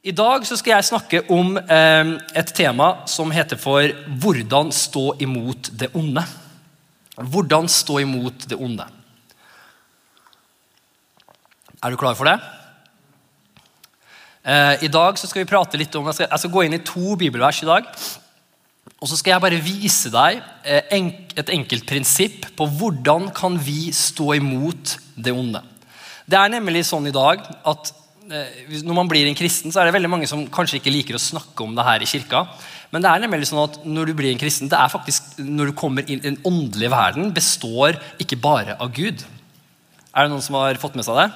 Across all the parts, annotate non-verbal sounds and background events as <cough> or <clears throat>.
I dag skal jeg snakke om eh, et tema som heter for 'Hvordan stå imot det onde'. Hvordan stå imot det onde. Er du klar for det? Eh, I dag skal vi prate litt om, jeg skal, jeg skal gå inn i to bibelvers i dag. Og så skal jeg bare vise deg eh, enk, et enkelt prinsipp på hvordan kan vi stå imot det onde. Det er nemlig sånn i dag at når man blir en kristen, så er det veldig mange som kanskje ikke liker å snakke om det her i kirka. Men det er nemlig sånn at når du blir en kristen, det er faktisk, når du kommer inn i den åndelige verden, består ikke bare av Gud. Er det noen som har fått med seg det?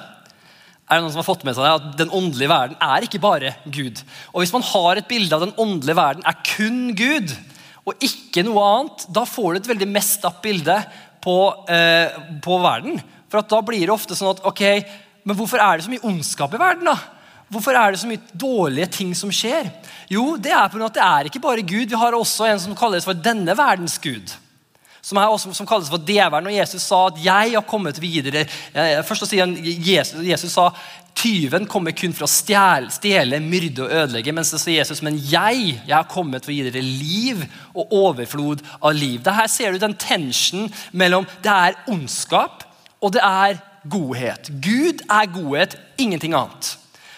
Er det noen som har fått med seg det? At Den åndelige verden er ikke bare Gud. Og Hvis man har et bilde av den åndelige verden er kun Gud, og ikke noe annet, da får du et veldig mest up bilde på, eh, på verden. For da blir det ofte sånn at ok, men hvorfor er det så mye ondskap i verden? da? Hvorfor er det så mye dårlige ting som skjer? Jo, det er på grunn av at det er ikke bare Gud. Vi har også en som kalles for denne verdens Gud. Som, også, som kalles for djevelen. Og Jesus sa at 'jeg har kommet videre'. Først å sier han, Jesus, Jesus sa tyven kommer kun for å stjele, stjele, myrde og ødelegge. Men så sier Jesus 'men jeg, jeg har kommet for å gi dere liv og overflod av liv'. Det her ser du den tensionen mellom det er ondskap og det er godhet. Gud er godhet, ingenting annet.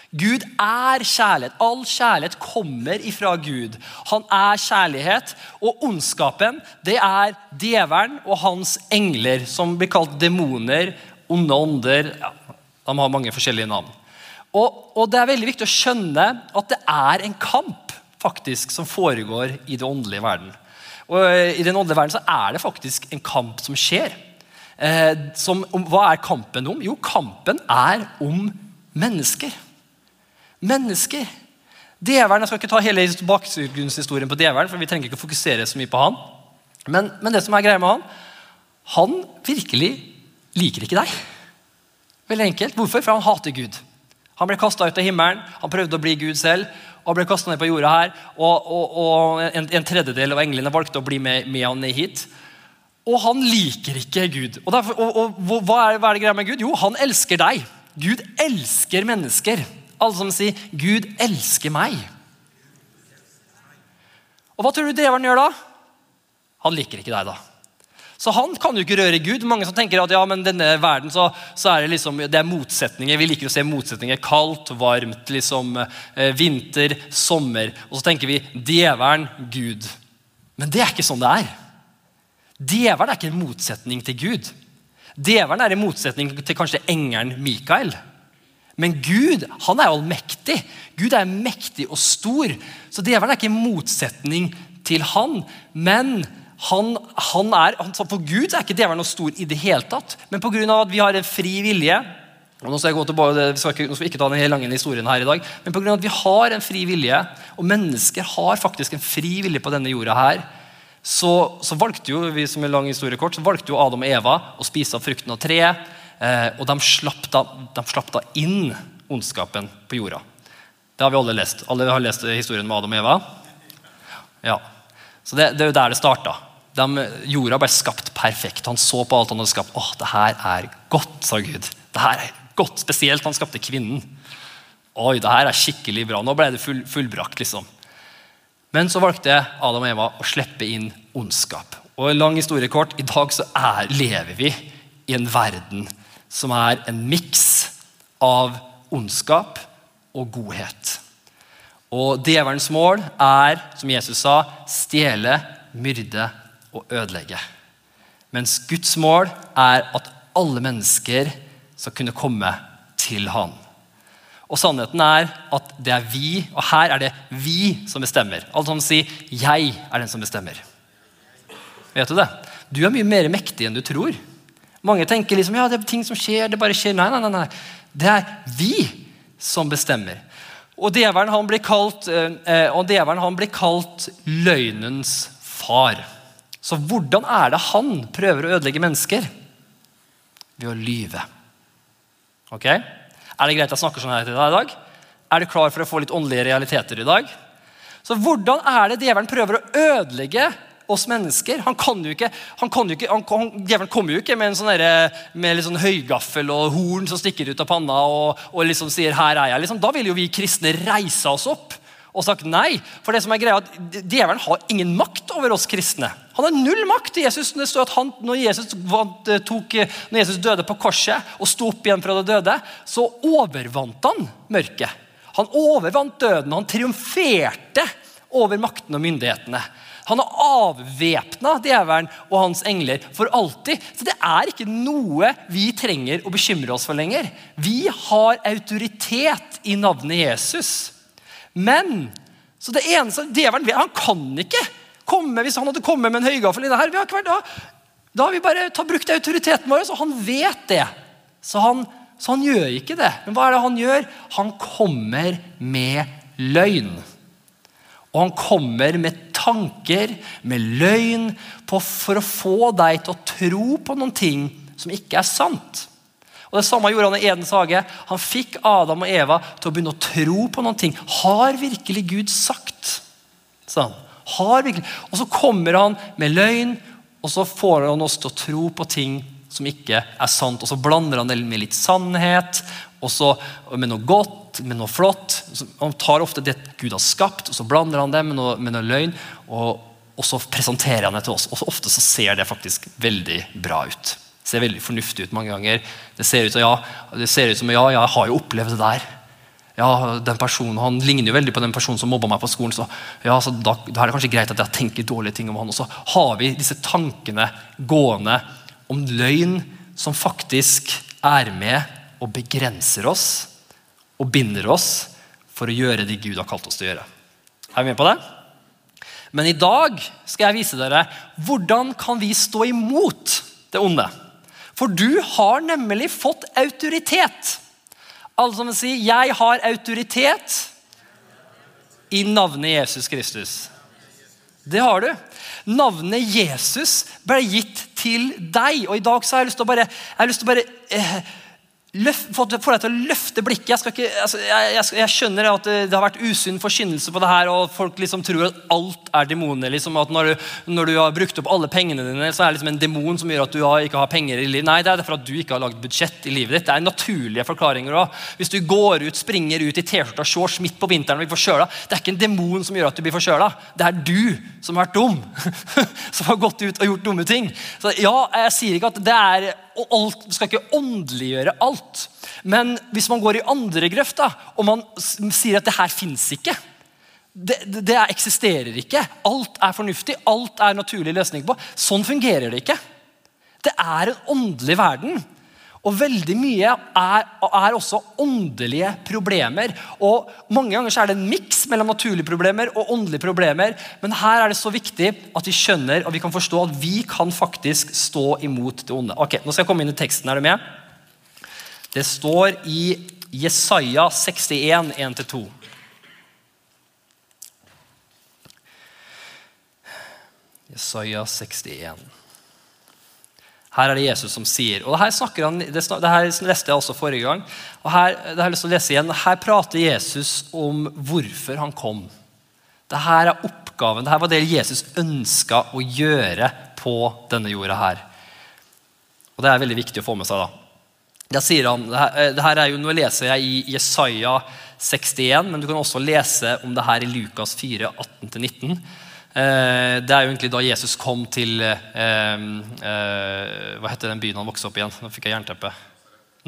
Gud er kjærlighet. All kjærlighet kommer ifra Gud. Han er kjærlighet. Og ondskapen, det er djevelen og hans engler, som blir kalt demoner, onde ånder. Ja, de har mange forskjellige navn. Og, og, Det er veldig viktig å skjønne at det er en kamp faktisk som foregår i den åndelige verden. Og I den åndelige verden så er det faktisk en kamp som skjer. Eh, som, hva er kampen om? Jo, kampen er om mennesker. Mennesker. Djevelen, Jeg skal ikke ta hele bakgrunnshistorien på djevelen, for vi trenger ikke å fokusere så mye på han. Men, men, det som er greia med han, han virkelig liker ikke deg. Veldig enkelt. Hvorfor? For han hater Gud. Han ble kasta ut av himmelen, han prøvde å bli Gud selv. og ble kastet ned på jorda her, og, og, og en, en, tredjedel av englene valgte å bli med, med han ned hit. Og han liker ikke Gud. Og, derfor, og hva, er, hva er det greia med Gud? Jo, han elsker deg. Gud elsker mennesker. Alle som sier 'Gud elsker meg'. Og Hva tror du djevelen gjør da? Han liker ikke deg, da. Så han kan jo ikke røre Gud. Mange som tenker at ja, men denne verden så, så er det liksom, det er motsetninger. Vi liker å se motsetninger. Kaldt, varmt, liksom, eh, vinter, sommer. Og så tenker vi djevelen, Gud. Men det er ikke sånn det er. Djevelen er ikke en motsetning til Gud. Djevelen er en motsetning til kanskje engelen Mikael. Men Gud han er allmektig. Gud er mektig og stor. Så djevelen er ikke en motsetning til han. Men han, han er, for Gud er ikke djevelen noe stor i det hele tatt. Men pga. at vi har en fri vilje og nå skal jeg gå tilbake, Vi skal ikke, nå skal vi ikke ta den hele lange historien her i dag, men pga. at vi har en fri vilje, og mennesker har faktisk en fri vilje på denne jorda her, så, så valgte jo vi som er lang historie kort, så valgte jo Adam og Eva å spise av frukten av treet. Eh, og de slapp, da, de slapp, da, inn ondskapen på jorda. Det har vi alle lest. Alle har lest historien med Adam og Eva? Ja. Så det, det er jo der det starta. De, jorda ble skapt perfekt. Han så på alt han hadde skapt. Åh, det her er godt, sa Gud. Det her er godt, Spesielt han skapte kvinnen. Oi, det her er skikkelig bra. Nå ble det full, fullbrakt, liksom. Men så valgte Adam og Eva å slippe inn ondskap. Og lang historie kort, I dag så er, lever vi i en verden som er en miks av ondskap og godhet. Og Djevelens mål er, som Jesus sa, stjele, myrde og ødelegge. Mens Guds mål er at alle mennesker skal kunne komme til Han. Og Sannheten er at det er vi, og her er det vi som bestemmer. Alle sammen sier 'jeg er den som bestemmer'. Vet du det? Du er mye mer mektig enn du tror. Mange tenker liksom, ja, det er ting som skjer, det bare skjer. Nei, nei, nei. nei. Det er vi som bestemmer. Og djevelen han blir kalt, eh, og djevelen, han blir kalt løgnens far. Så hvordan er det han prøver å ødelegge mennesker? Ved å lyve. Ok? Er det greit jeg snakker sånn her til deg i dag? Er du klar for å få litt åndelige realiteter i dag? Så hvordan er det djevelen prøver å ødelegge oss mennesker. Han kan jo ikke, han kan jo ikke, han, han, Djevelen kommer jo ikke med en sånn der, med litt sånn høygaffel og horn som stikker ut av panna og, og liksom sier 'her er jeg'. Liksom, da vil jo vi kristne reise oss opp og sagt nei. For det som er greia, at Djevelen har ingen makt over oss kristne. Han har null makt. Jesus, det står at han, når, Jesus vant, tok, når Jesus døde på korset og sto opp igjen fra det døde, så overvant han mørket. Han overvant døden. Han triumferte over makten og myndighetene. Han har avvæpna djevelen og hans engler for alltid. Så det er ikke noe vi trenger å bekymre oss for lenger. Vi har autoritet i navnet Jesus. Men så det eneste, djevelen han kan ikke komme hvis han hadde kommet med en høygaffel i det her. Da, da har vi bare ta, brukt autoriteten vår, og han vet det. Så han, så han gjør ikke det. Men hva er det han gjør? Han kommer med løgn. Og han kommer med tanker, med løgn, på, for å få deg til å tro på noen ting som ikke er sant. Og Det samme gjorde han i Edens hage. Han fikk Adam og Eva til å begynne å tro på noen ting. Har virkelig Gud sagt? sa han. Har virkelig. Og så kommer han med løgn, og så får han oss til å tro på ting som ikke er sant. Og så blander han det med litt sannhet, og så med noe godt, med noe flott. Han tar ofte det Gud har skapt, og så blander han det med noe, med noe løgn. Og, og, så presenterer han det til oss. Og ofte så ser det faktisk veldig bra ut. Ser veldig fornuftig ut mange ganger. Det ser ut som ja, ut som, ja, jeg har jo opplevd det der. Ja, den personen, Han ligner jo veldig på den personen som mobba meg på skolen. så, ja, så da, da, er det kanskje greit at jeg tenker dårlige ting om han. Og så har vi disse tankene gående om løgn som faktisk er med og begrenser oss og binder oss for å gjøre det Gud har kalt oss til å gjøre. Er vi med på det? Men i dag skal jeg vise dere hvordan kan vi stå imot det onde. For du har nemlig fått autoritet. Alle som vil si 'Jeg har autoritet' i navnet Jesus Kristus. Det har du. Navnet Jesus ble gitt til deg. Og i dag så har jeg lyst til å bare, jeg har lyst til å bare eh, løft, få deg til å løfte blikket. Jeg, ikke, altså, jeg, jeg, jeg, skjønner at det har vært usunn forkynnelse på det her, og folk liksom tror at alt er demoner. Liksom, at når du, når du, har brukt opp alle pengene dine, så er det liksom en demon som gjør at du har, ikke har penger i livet. Nei, det er derfor at du ikke har lagd budsjett i livet ditt. Det er naturlige forklaringer også. Hvis du går ut, springer ut i T-skjorta shorts midt på vinteren og blir forkjøla, det er ikke en demon som gjør at du blir forkjøla. Det er du som har vært dum, <laughs> som har gått ut og gjort dumme ting. Så ja, jeg sier ikke at det er og alt, Du skal ikke åndeliggjøre alt. Men hvis man går i andre grøft da, og man sier at det her fins ikke det, det, det, eksisterer ikke. Alt er fornuftig, alt er naturlig løsning på. Sånn fungerer det ikke. Det er en åndelig verden. Og veldig mye er, er, også åndelige problemer. Og Mange ganger så er det en miks mellom naturlige problemer og åndelige problemer. Men her er det så viktig at vi skjønner og vi kan forstå at vi kan faktisk stå imot det onde. Ok, Nå skal jeg komme inn i teksten. Er du med? Det står i Jesaja 61, 1-2. Jesaja 61. Her er det Jesus som sier. og her, han, det her leste jeg også forrige gang. og her, det har jeg lyst til å lese igjen. Her prater Jesus om hvorfor han kom. Dette er oppgaven, dette var det Jesus ønska å gjøre på denne jorda her. Og Det er veldig viktig å få med seg. da. Jeg sier han, det her, det her er jo, Nå leser jeg i Jesaja 61, men du kan også lese om det her i Lukas 4, 18-19. Eh, det er jo egentlig da Jesus kom til eh, eh, Hva heter den byen han vokste opp igjen? Nå fikk jeg jernteppe.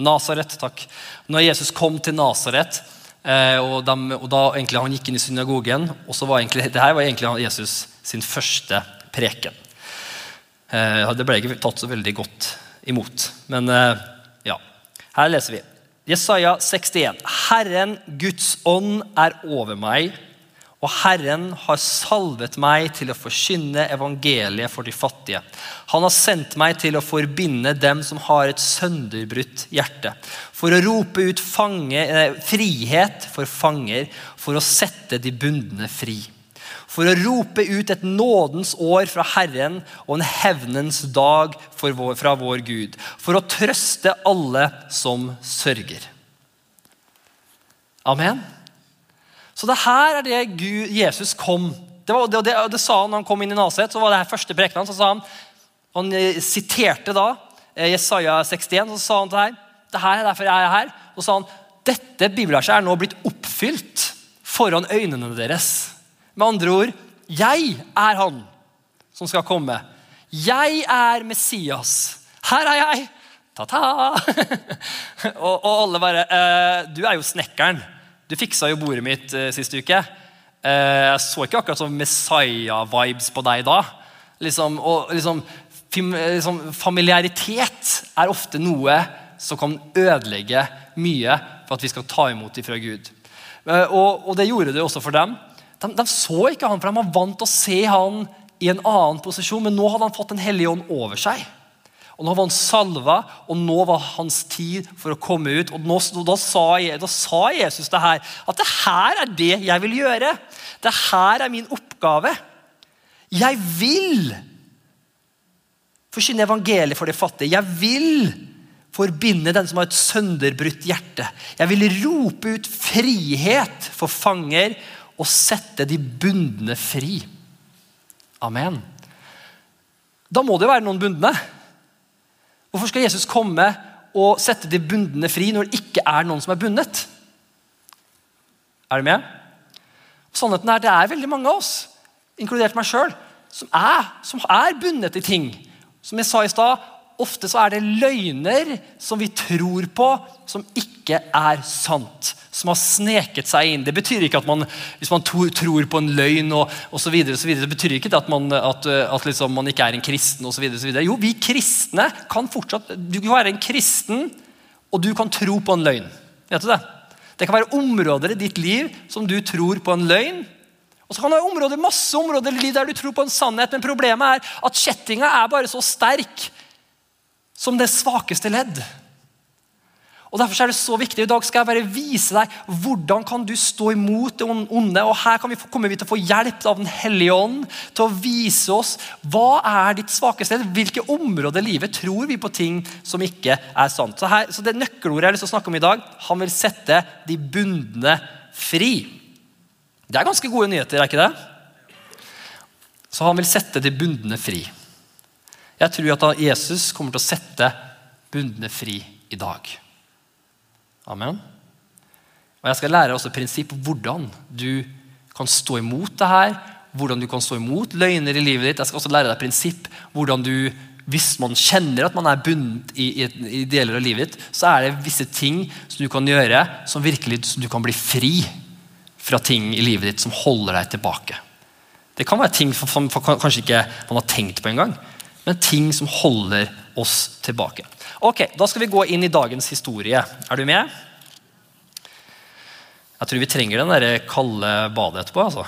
Nasaret. Takk. Når Jesus kom til Nasaret, og, og, da egentlig han gikk inn i synagogen og så var egentlig, det her var egentlig Jesus sin første preken. Det ble ikke tatt så veldig godt imot. Men ja, her leser vi. Jesaja 61. Herren Guds ånd er over meg og Herren har salvet meg til å forkynne evangeliet for de fattige. Han har sendt meg til å forbinde dem som har et sønderbrutt hjerte. For å rope ut fange, eh, frihet for fanger, for å sette de bundne fri. For å rope ut et nådens år fra Herren og en hevnens dag vår, fra vår Gud. For å trøste alle som sørger. Amen. Så det her er det Gud, Jesus kom. Det, var, det, det, det sa han når han kom inn i Naset. så var det her første prekenen, så sa Han han eh, siterte da eh, Jesaja 61, så sa han til her, det her er derfor jeg er her. Og sa han dette bibelverset er nå blitt oppfylt foran øynene deres. Med andre ord, jeg er han som skal komme. Jeg er Messias. Her er jeg. Ta-ta! <laughs> og, og, alle bare eh, Du er jo snekkeren. Du fiksa jo bordet mitt uh, sist uke. Uh, jeg så ikke akkurat sånn Messiah-vibes på deg da. Liksom, og liksom, liksom, familiaritet er ofte noe som kan ødelegge mye for at vi skal ta imot ifra Gud. Uh, og, og det gjorde det også for dem. De, de, så ikke han, for de var vant til å se han i en annen posisjon, men nå hadde han fått Den hellige ånd over seg. Og Nå var han salva, og nå var hans tid for å komme ut. Og, nå, da, sa, da, sa, Jesus det her, at det her er det jeg vil gjøre. Det her er min oppgave. Jeg vil forkynne evangeliet for de fattige. Jeg vil forbinde den som har et sønderbrutt hjerte. Jeg vil rope ut frihet for fanger og sette de bundne fri. Amen. Da må det jo være noen bundne. Hvorfor skal Jesus komme og sette de bundne fri når det ikke er noen som er bundet? Er du med? Sannheten er det er veldig mange av oss, inkludert meg sjøl, som, som, er bundet i ting. Som jeg sa i stad, ofte så er det løgner som vi tror på, som ikke er sant. Som har sneket seg inn. Det betyr ikke at man, Hvis man tror på en løgn, og, og så videre, og så videre, det betyr ikke at man, at, at liksom man ikke er en kristen. Videre. Jo, vi kristne kan fortsatt Du kan være en kristen, og du kan tro på en løgn. Vet du det? Det kan være områder i ditt liv som du tror på en løgn. Og så kan det være områder, masse områder der du tror på en sannhet, men problemet er at kjettinga er bare så sterk som det svakeste ledd. Og Derfor er det så viktig. I dag skal jeg bare vise deg hvordan kan du stå imot det onde. og Her vi, kommer vi til å få hjelp av Den hellige ånd til å vise oss hva er ditt svakeste ledd. Hvilke områder i livet tror vi på ting som ikke er sant. Så, her, så Det nøkkelordet jeg har lyst til å snakke om i dag, han vil sette de bundne fri. Det er ganske gode nyheter, er ikke det? Så han vil sette de bundne fri. Jeg tror at Jesus kommer til å sette bundne fri i dag. Amen. Og Jeg skal lære også prinsipp hvordan du kan stå imot det her. Hvordan du kan stå imot løgner i livet ditt. Jeg skal også lære deg prinsipp hvordan du, hvis man kjenner at man er bundet i, i, i, deler av livet ditt, så er det visse ting som du kan gjøre som virkelig som du kan bli fri fra ting i livet ditt som holder deg tilbake. Det kan være ting som kanskje ikke man har tenkt på engang men ting som holder oss tilbake. Ok, Da skal vi gå inn i dagens historie. Er du med? Jeg tror vi trenger den der kalde badet etterpå. altså.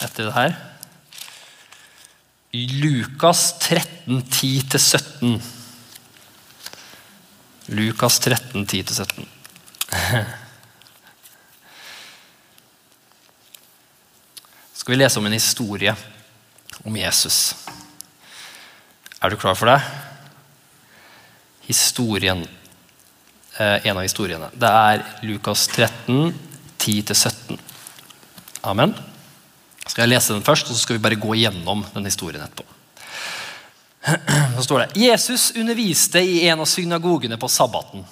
Etter det her. Lukas 13, 10-17. Lukas 13, 10-17. <laughs> skal vi lese om en historie om Jesus. Er du klar for det? Historien. Eh, en av historiene. Det er Lukas 13, 10-17. Amen. Skal jeg lese den først, og så skal vi bare gå gjennom den historien etterpå. <clears throat> Så står det Jesus underviste i en av synagogene på sabbaten.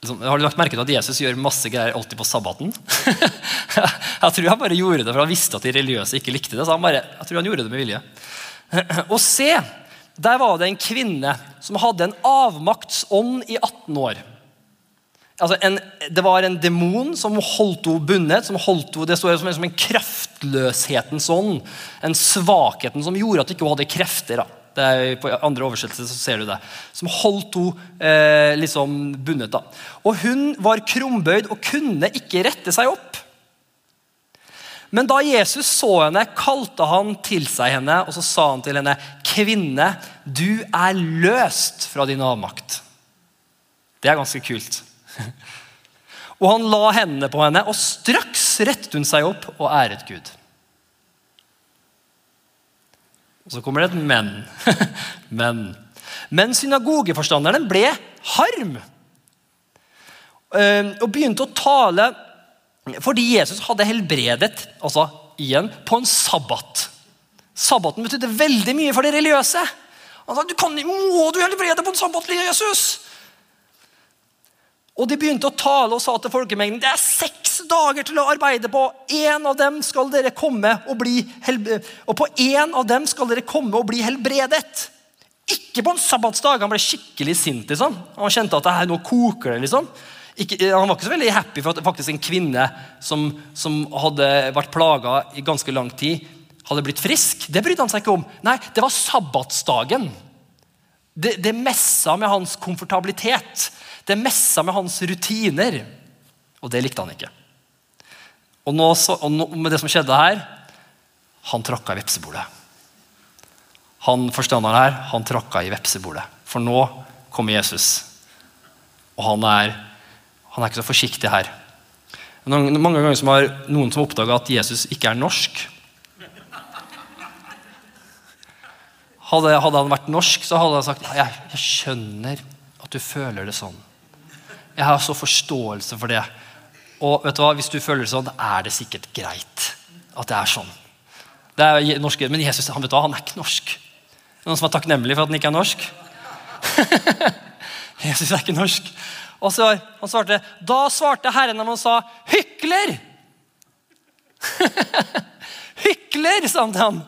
Liksom, har du lagt merke til at Jesus gjør masse greier alltid på sabbaten? <laughs> jeg tror han bare gjorde det for han visste at de religiøse ikke likte det. så han bare, jeg tror han gjorde det med vilje. <clears throat> Og se, der var det en kvinne som hadde en avmaktsånd i 18 år. Altså en, det var en demon som holdt henne bundet. som holdt henne, Det står som en, som en kraftløshetens ånd. En svakheten som gjorde at hun ikke hadde krefter. Da. Det er, på andre oversettelser så ser du det. Som holdt henne eh, liksom bundet. Og Hun var krumbøyd og kunne ikke rette seg opp. Men da Jesus så henne, kalte han til seg henne, og så sa han til henne, 'Kvinne, du er løst fra din avmakt.' Det er ganske kult. <laughs> Og han la hendene på henne, og straks rettet hun seg opp og æret Gud. Og så kommer det et men. <laughs> men. Men synagogeforstanderen ble harm og begynte å tale fordi Jesus hadde helbredet altså igjen på en sabbat. Sabbaten betydde veldig mye for de religiøse. Han sa, du kan, må du helbrede på en sabbat, Jesus? Og de begynte å tale og sa til folkemengden det er seks dager til å arbeide på. En av dem skal dere komme og bli og på én av dem skal dere komme og bli helbredet. Ikke på en sabbatsdag. Han ble skikkelig sint. liksom. Han kjente at det her nå koker det. liksom. Ikke, han var ikke så veldig happy for at faktisk en kvinne som, som hadde vært plaga i ganske lang tid, hadde blitt frisk. Det brydde han seg ikke om. Nei, det var sabbatsdagen. Det, det messa med hans komfortabilitet. Det messa med hans rutiner. Og det likte han ikke. Og, nå, og nå, med det som skjedde her Han tråkka i vepsebordet. Han forstanderen her, han tråkka i vepsebordet. For nå kommer Jesus. Og han er, han er ikke så forsiktig her. Mange ganger har noen som oppdaga at Jesus ikke er norsk. Hadde, hadde, han vært norsk, så hadde han sagt jeg, jeg skjønner at du føler det sånn. Jeg har så forståelse for det. Og vet du hva, hvis du føler det sånn, er det sikkert greit at det er sånn. Det er norsk, men Jesus han, vet du hva, han er ikke norsk. Noen som er takknemlig for at han ikke er norsk? <laughs> Jesus er ikke norsk. Og så han svarte, Da svarte Herren når han sa 'hykler'. <laughs> hykler, sa han til ham.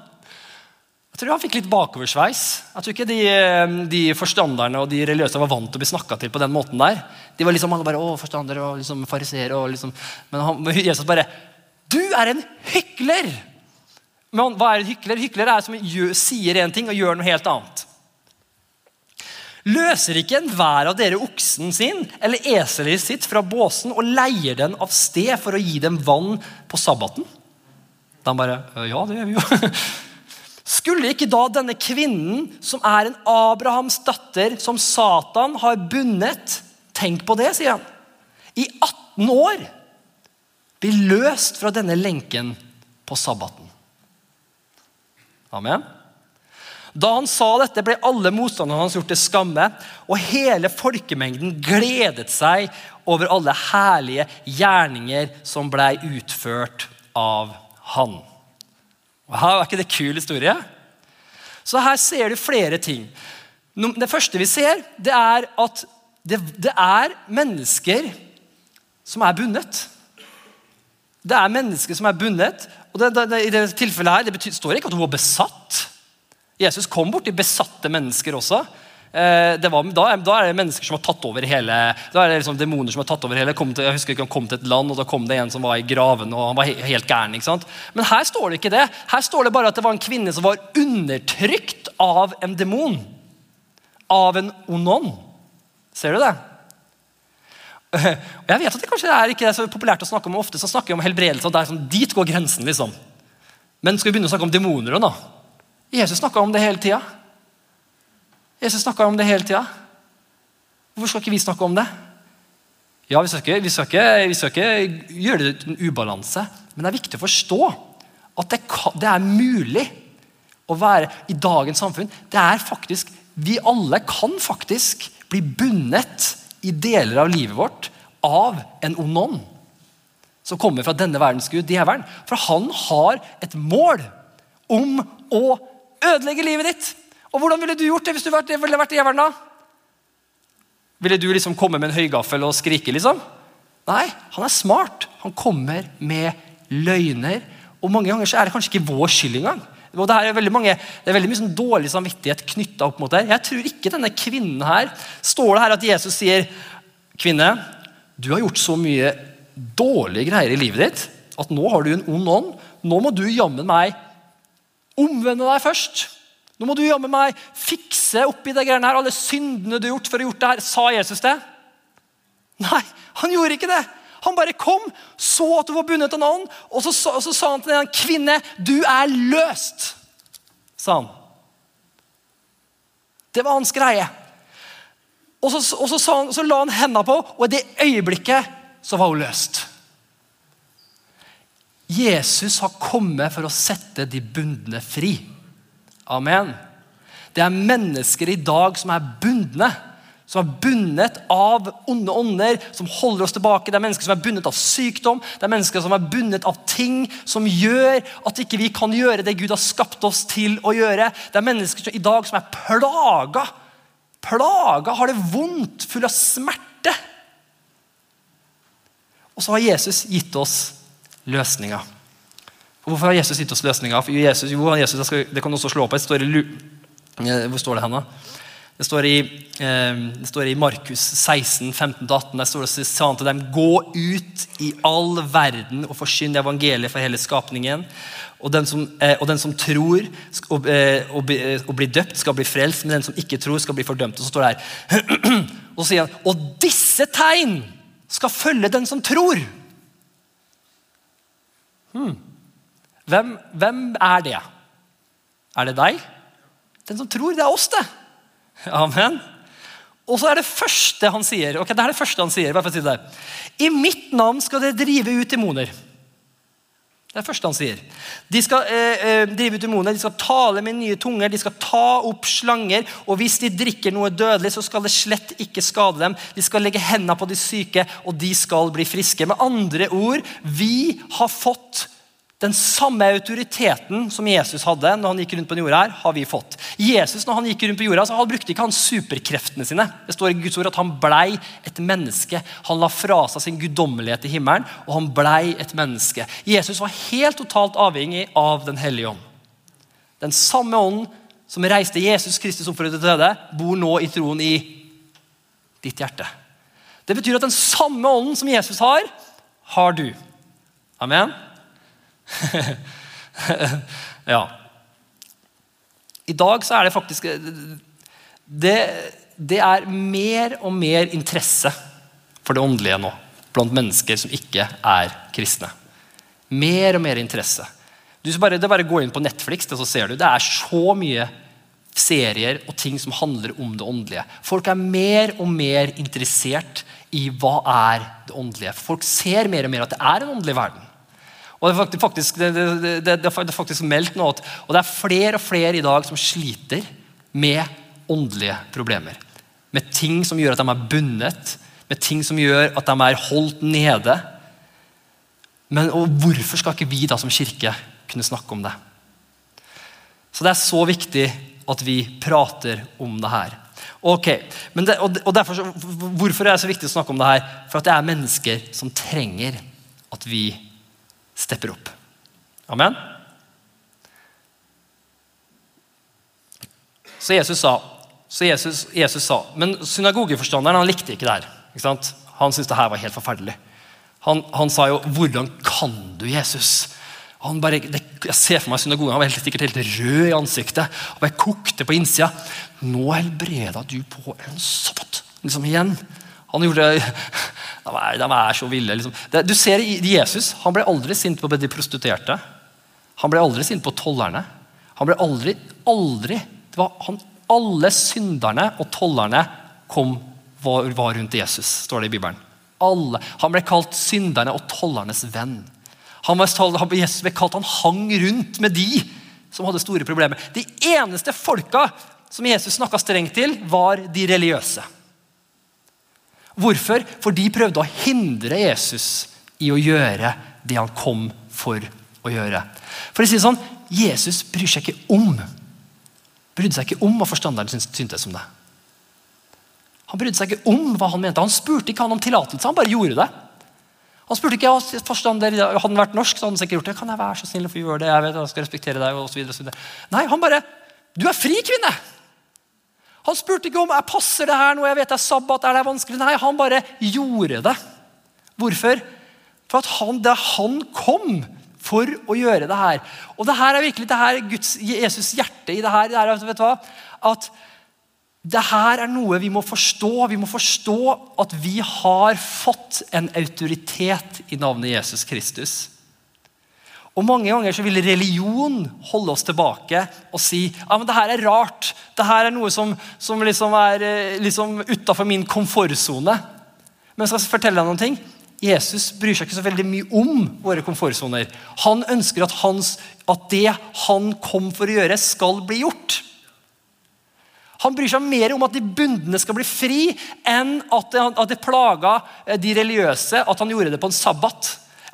Jeg tror han fikk litt bakoversveis. Jeg tror ikke de, eh, de forstanderne og de religiøse var vant til å bli snakka til på den måten der. De var liksom alle bare, å, forstandere og liksom fariseere. Liksom. Men han, <laughs> Jesus bare Du er en hykler! Men hva er en hykler? Hykler er som gjør, sier én ting og gjør noe helt annet. Løser ikke enhver av dere oksen sin eller eselet sitt fra båsen og leier den av sted for å gi dem vann på sabbaten? Han bare Ja, det gjør vi jo. <laughs> Skulle ikke da denne kvinnen, som er en Abrahams datter, som Satan har bundet Tenk på det, sier han. I 18 år bli løst fra denne lenken på sabbaten. Amen. Da han sa dette, ble alle motstanderne hans gjort til skamme, og hele folkemengden gledet seg over alle herlige gjerninger som blei utført av han. Og her er ikke det kul historie? Så her ser du flere ting. Det første vi ser, det er at det, det er mennesker som er bundet. Det er mennesker som er bundet. og det, det, I dette tilfellet her, det betyr, står ikke at hun var besatt. Jesus kom borti besatte mennesker også. Eh, var, da, da, er det mennesker som har tatt over hele Da er det liksom demoner som har tatt over hele til, Jeg husker ikke Han kom til et land, og da kom det en som var i graven. og han var helt gæren, ikke sant? Men her står det ikke det. Her står det bare at det var en kvinne som var undertrykt av en demon. Av en onon. Ser du det? Og <laughs> jeg vet at det kanskje er ikke er så populært å snakke om ofte så snakker vi om helbredelse. og det er sånn, Dit går grensen, liksom. Men skal vi begynne å snakke om demoner? da? Jesus snakka om det hele tida. Jesus snakka om det hele tida. Hvorfor skal ikke vi snakke om det? Ja, vi skal, ikke, vi, skal ikke, vi skal ikke, gjøre det til en ubalanse, men det er viktig å forstå at det, det, er mulig å være i dagens samfunn. Det er faktisk, Vi alle kan faktisk bli bundet i deler av livet vårt av en ond ånd som kommer fra denne verdens gud, djevelen. For han har et mål om å ødelegge livet ditt. Og hvordan ville du gjort det hvis du ville vært djevelen da? Ville du liksom komme med en høygaffel og skrike, liksom? Nei, han er smart. Han kommer med løgner. Og mange ganger så er det kanskje ikke vår skyld engang. Og det, er veldig mange, det er veldig mye sånn dårlig samvittighet knytta opp mot det. Jeg tror ikke denne kvinnen her Står det her at Jesus sier Kvinne, du har gjort så mye dårlige greier i livet ditt at nå har du en ond ånd. Nå må du jammen meg omvende deg først. Nå må du jammen meg fikse oppi det greiene her, alle syndene du har gjort for å ha gjort det her. Sa Jesus det? Nei, han gjorde ikke det. Han bare kom, så at du var bundet av en ånd, og så, så, så sa han til den kvinne, 'Du er løst', sa han. Det var hans greie. Og så, og så, han, så la han hendene på, og i det øyeblikket så var hun løst. Jesus har kommet for å sette de bundne fri. Amen. Det er mennesker i dag som er bundne, som er bundet av onde ånder, som holder oss tilbake. Det er mennesker som er bundet av sykdom, det er mennesker som er bundet av ting som gjør at ikke vi kan gjøre det Gud har skapt oss til å gjøre. Det er mennesker som, i dag som er plaga. Plaga, har det vondt, full av smerte. Og så har Jesus gitt oss løsninger. Hvorfor har Jesus gitt oss løsninger? For Jesus, jo, Jesus, skal, det kan også slå på. Det står i, hvor står det henne? Det står i, eh, det står i Markus 16, 15-18. Der står det sa han til dem, gå ut i all verden og forsyn evangeliet for hele skapningen. Og den som, eh, og den som tror og, eh, og, og, blir døpt, skal bli frelst, men den som ikke tror, skal bli fordømt. Og så står det her, <clears throat> og så sier han, og disse tegn skal følge den som tror. Hmm. Hvem, hvem er det? Er det deg? Den som tror, det er oss, det. Amen. Og så er det første han sier. ok, det er det første han sier, bare for å si det. I mitt navn skal dere drive ut demoner. Det er det første han sier. De skal eh, eh, drive ut demoner, de skal tale med nye tunger, de skal ta opp slanger. Og hvis de drikker noe dødelig, så skal det slett ikke skade dem. De skal legge hendene på de syke, og de skal bli friske. Med andre ord, vi har fått den samme autoriteten som Jesus hadde når han gikk rundt på jorda, her, har vi fått. Jesus når han gikk rundt på jorda, så han brukte ikke han superkreftene sine. Det står i Guds ord at Han blei et menneske. Han la fra seg sin guddommelighet i himmelen, og han blei et menneske. Jesus var helt totalt avhengig av Den hellige ånd. Den samme ånden som reiste Jesus Kristus opp fra de døde, bor nå i troen i ditt hjerte. Det betyr at den samme ånden som Jesus har, har du. Amen. <laughs> ja. I dag så er det faktisk det, det, er mer og mer interesse for det åndelige nå blant mennesker som ikke er kristne. Mer og mer interesse. Du bare, det bare gå inn på Netflix, så ser du. Det er så mye serier og ting som handler om det åndelige. Folk er mer og mer interessert i hva er det åndelige. Folk ser mer og mer at det er en åndelig verden. Og det er faktisk, det, det, det, er faktisk meldt at og det er flere og flere i dag som sliter med åndelige problemer. Med ting som gjør at de er bundet, med ting som gjør at de er holdt nede. Men hvorfor skal ikke vi da som kirke kunne snakke om det? Så det er så viktig at vi prater om det her. Ok, det, og derfor, Hvorfor er det så viktig å snakke om det her? For at det er mennesker som trenger at vi stepper opp. Amen? Så Jesus sa, så Jesus, Jesus sa Men synagogeforstanderen han likte ikke det her. Ikke han syntes det her var helt forferdelig. Han, han, sa jo 'Hvordan kan du, Jesus?' Han bare, det, jeg ser for meg synagogen, han var helt, sikkert helt rød i ansiktet. Han bare kokte på innsida. 'Nå helbreda du på en sabbat.' Liksom igjen. Han gjorde <laughs> De er, så ville. Liksom. Du ser Jesus, Han ble aldri sint på de prostituerte. Han ble aldri sint på tollerne. Han ble aldri, aldri det var han, Alle synderne og tollerne kom, var, var, rundt Jesus, står det i Bibelen. Alle. Han ble kalt synderne og tollernes venn. Han var, Jesus ble kalt han hang rundt med de som hadde store problemer. De eneste folka som Jesus snakka strengt til, var de religiøse. Hvorfor? For de prøvde å hindre Jesus i å gjøre det han kom for å gjøre. For å si det sånn, Jesus bryr seg ikke om brydde seg ikke om hva forstanderen syntes om det. Han brydde seg ikke om hva han mente. Han spurte ikke han om tillatelse, han bare gjorde det. Han spurte ikke ja, forstander, Hadde han vært norsk, så hadde han sikkert gjort det. Kan jeg være så snill å få gjøre det? Jeg vet, jeg skal respektere deg, og så videre, og så videre. Nei, han bare Du er fri, kvinne! Han spurte ikke om jeg passer det her nå, jeg vet det er sabbat, er det vanskelig? Nei, han bare gjorde det. Hvorfor? For at han, det han kom for å gjøre det her. Og det her er virkelig det her Guds, Jesus' hjerte i det her. Det her vet du hva? At det her er noe vi må forstå. Vi må forstå at vi har fått en autoritet i navnet Jesus Kristus. Og Mange ganger så vil religion holde oss tilbake og si ja, men det her er rart. Det her er noe som, som liksom er eh, liksom utafor min komfortsone. Men jeg skal fortelle deg noen ting. Jesus bryr seg ikke så veldig mye om våre komfortsoner. Han ønsker at, hans, at det han kom for å gjøre, skal bli gjort. Han bryr seg mer om at de bundne skal bli fri, enn at det, at det plaga eh, de religiøse at han gjorde det på en sabbat.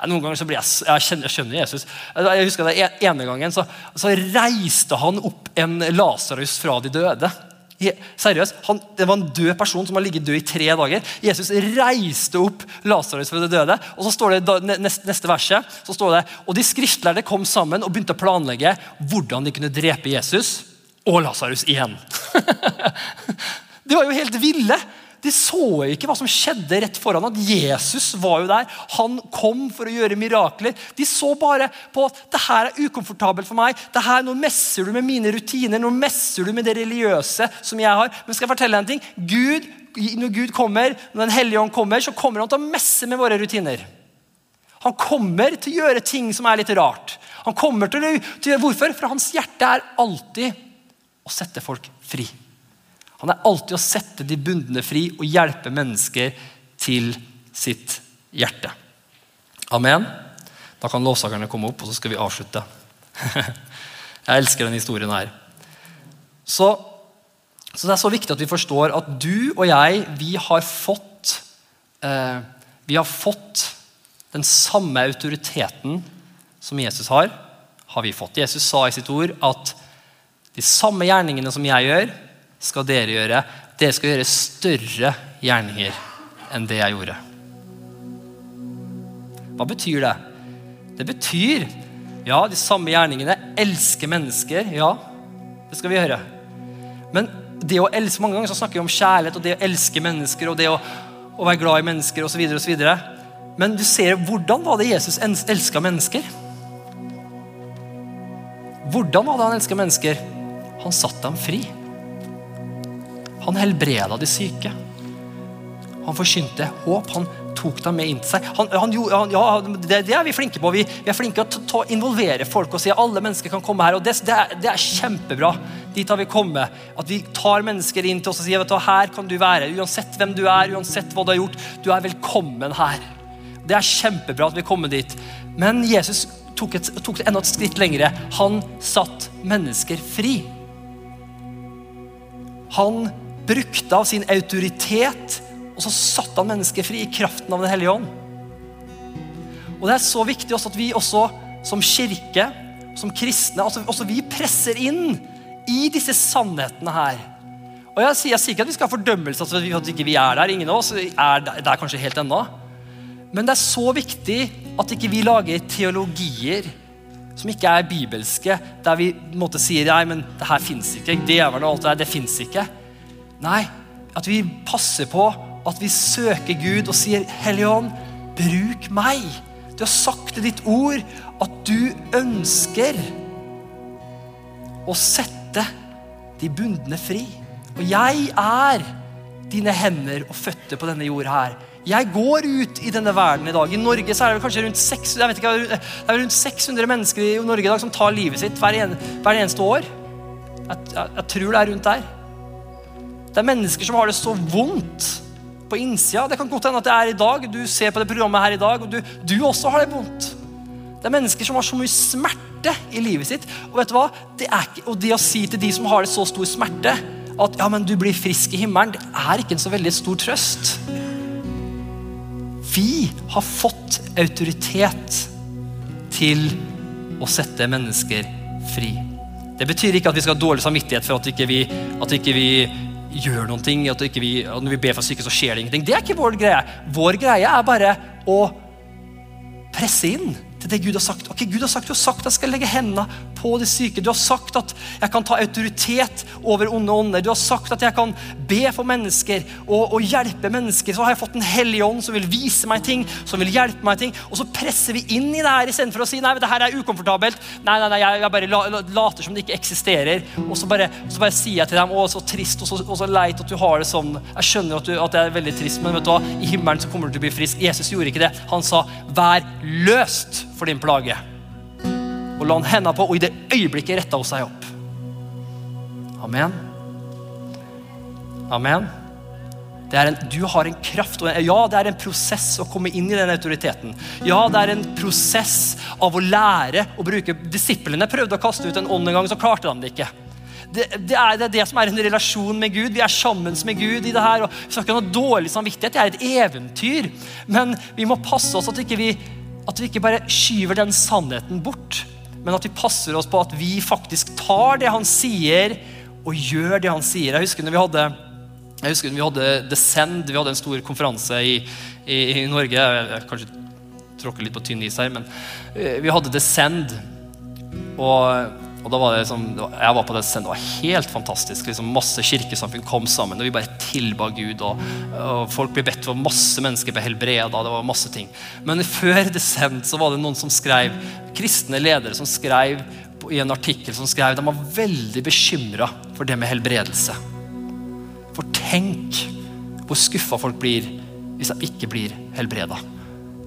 Noen ganger så blir jeg, jeg, skjønner, jeg skjønner Jesus. Jeg husker det ene gangen så, så reiste han opp en Lasarus fra de døde. Seriøst, han, Det var en død person som har ligget død i tre dager. Jesus reiste opp Lasarus fra de døde. og så står det neste, neste verset, så står det, og De skriftlærde kom sammen og begynte å planlegge hvordan de kunne drepe Jesus og Lasarus igjen. <laughs> de var jo helt ville. De så ikke hva som skjedde rett foran. At Jesus var jo der. Han kom for å gjøre mirakler. De så bare på at det her er ukomfortabelt for meg. Det her, Nå messer du med mine rutiner, nå messer du med det religiøse som jeg har. Men skal jeg fortelle deg en ting? Gud, når Gud kommer, når Den hellige ånd kommer, så kommer han til å messe med våre rutiner. Han kommer til å gjøre ting som er litt rart. Han kommer til å, til å gjøre, Hvorfor? For hans hjerte er alltid å sette folk fri. Han er alltid å sette de bundne fri og hjelpe mennesker til sitt hjerte. Amen. Da kan lovsakerne komme opp, og så skal vi avslutte. <laughs> Jeg elsker denne historien her. Så, så, det er så viktig at vi forstår at du og jeg, vi har fått eh, Vi har fått den samme autoriteten som Jesus har, har vi fått. Jesus sa i sitt ord at de samme gjerningene som jeg gjør, skal dere gjøre. Dere skal gjøre større gjerninger enn det jeg gjorde. Hva betyr det? Det betyr ja, de samme gjerningene. Elske mennesker. Ja, det skal vi gjøre. Men det å elske, mange ganger så snakker vi om kjærlighet og det å elske mennesker og det å, å være glad i mennesker osv. Men du ser, hvordan var det Jesus elska mennesker? Hvordan var det han elska mennesker? Han satte dem fri. Han helbreda de syke. Han forkynte håp. Han tok dem med inn til seg. Han, han, ja, det, det, er vi flinke på. Vi, vi er flinke til å involvere folk og si at alle mennesker kan komme her. og Det, det, er, det er, kjempebra. Dit har vi kommet. At vi tar mennesker inn til oss og sier vet her kan du være. Uansett hvem du er, uansett hva du har gjort. Du er velkommen her. Det er kjempebra at vi kommer dit. Men Jesus tok, et, tok det enda et skritt lengre. Han satt mennesker fri. Han brukte av sin autoritet, og så satte han mennesket fri i kraften av Den hellige ånd. Og Det er så viktig også at vi også som kirke, som kristne, altså også vi presser inn i disse sannhetene her. Og Jeg sier, jeg sier ikke at vi skal ha fordømmelse altså, at ikke vi er der. Ingen av oss er der, kanskje helt ennå. Men det er så viktig at ikke vi lager teologier som ikke er bibelske, der vi måtte sier nei, men det her fins ikke. Djevelen og alt det der, det fins ikke. Nei, at vi passer på at vi søker Gud og sier, Hellige Ånd, bruk meg. Du har sagt i ditt ord at du ønsker å sette de bundne fri. Og jeg er dine hender og føtter på denne jorda her. Jeg går ut i denne verden i dag. I Norge så er det kanskje rundt 600, ikke, det rundt 600 mennesker i Norge i dag som tar livet sitt hver, hver eneste år. Jeg, jeg, jeg tror det er rundt der. Det er mennesker som har det så vondt på innsida. Det kan godt hende at det er i dag. Du ser på det programmet her i dag, og du, du også har det vondt. Det er mennesker som har så mye smerte i livet sitt. Og vet du hva? Det ikke, og det å si til de som har det så stor smerte, at ja, men du blir frisk i himmelen, det er ikke en så veldig stor trøst. Vi har fått autoritet til å sette mennesker fri. Det betyr ikke at vi skal ha dårlig samvittighet for at ikke vi, at ikke vi gjør noen ting, at vi, når vi ber for syke, så skjer det ingenting. Det er ikke vår greie. Vår greie er bare å presse inn til det Gud har sagt. Ok, Gud har sagt, Du har sagt at jeg skal legge hendene på de syke. Du har sagt at jeg kan ta autoritet over onde ånder. Du har sagt at jeg kan be for mennesker og, og hjelpe mennesker. Så har jeg fått en hellig ånd som vil vise meg ting, som vil hjelpe meg ting. Og så presser vi inn i det her istedenfor å si nei, det her er ukomfortabelt. Nei, nei, nei, jeg bare later som det ikke eksisterer. Og så bare, så bare sier jeg til dem å, så trist og så, og så, leit at du har det sånn. Jeg skjønner at, du, at det er veldig trist, men vet du hva? i himmelen så kommer du til å bli frisk. Jesus gjorde ikke det. Han sa vær løst for din plage. Og la han hendene på, og i det øyeblikket retta hun seg opp. Amen. Amen. En, du har en kraft. Ja, det er en prosess å komme inn i den autoriteten. Ja, det er en prosess av å lære å bruke Disiplene prøvde å kaste ut en ånd en gang, så klarte de det ikke. Det, det, er, det, er, det som er en relasjon med Gud. Vi er sammen med Gud i det her. og Vi skal ikke ha noe dårlig samvittighet. Det er et eventyr. Men vi må passe oss at, ikke vi, at vi ikke bare skyver den sannheten bort. Men at vi passer oss på at vi faktisk tar det han sier, og gjør det han sier. Jeg husker når vi hadde, jeg husker vi hadde Descend, vi hadde en stor konferanse i, i, i Norge. Jeg, jeg kanskje tråkker litt på tynn is her, men eh, vi hadde Descend. Og, og da var det liksom, Jeg var på Descend, det var helt fantastisk. Liksom, masse kirkesamfunn kom sammen, og vi bare tilba Gud. Og, og folk ble bedt for masse mennesker ble helbreda. Det var masse ting. Men før det sendt, så var det noen som skrev, kristne ledere som skrev i en artikkel som skrev de var veldig bekymra for det med helbredelse. For tenk hvor skuffa folk blir hvis de ikke blir helbreda.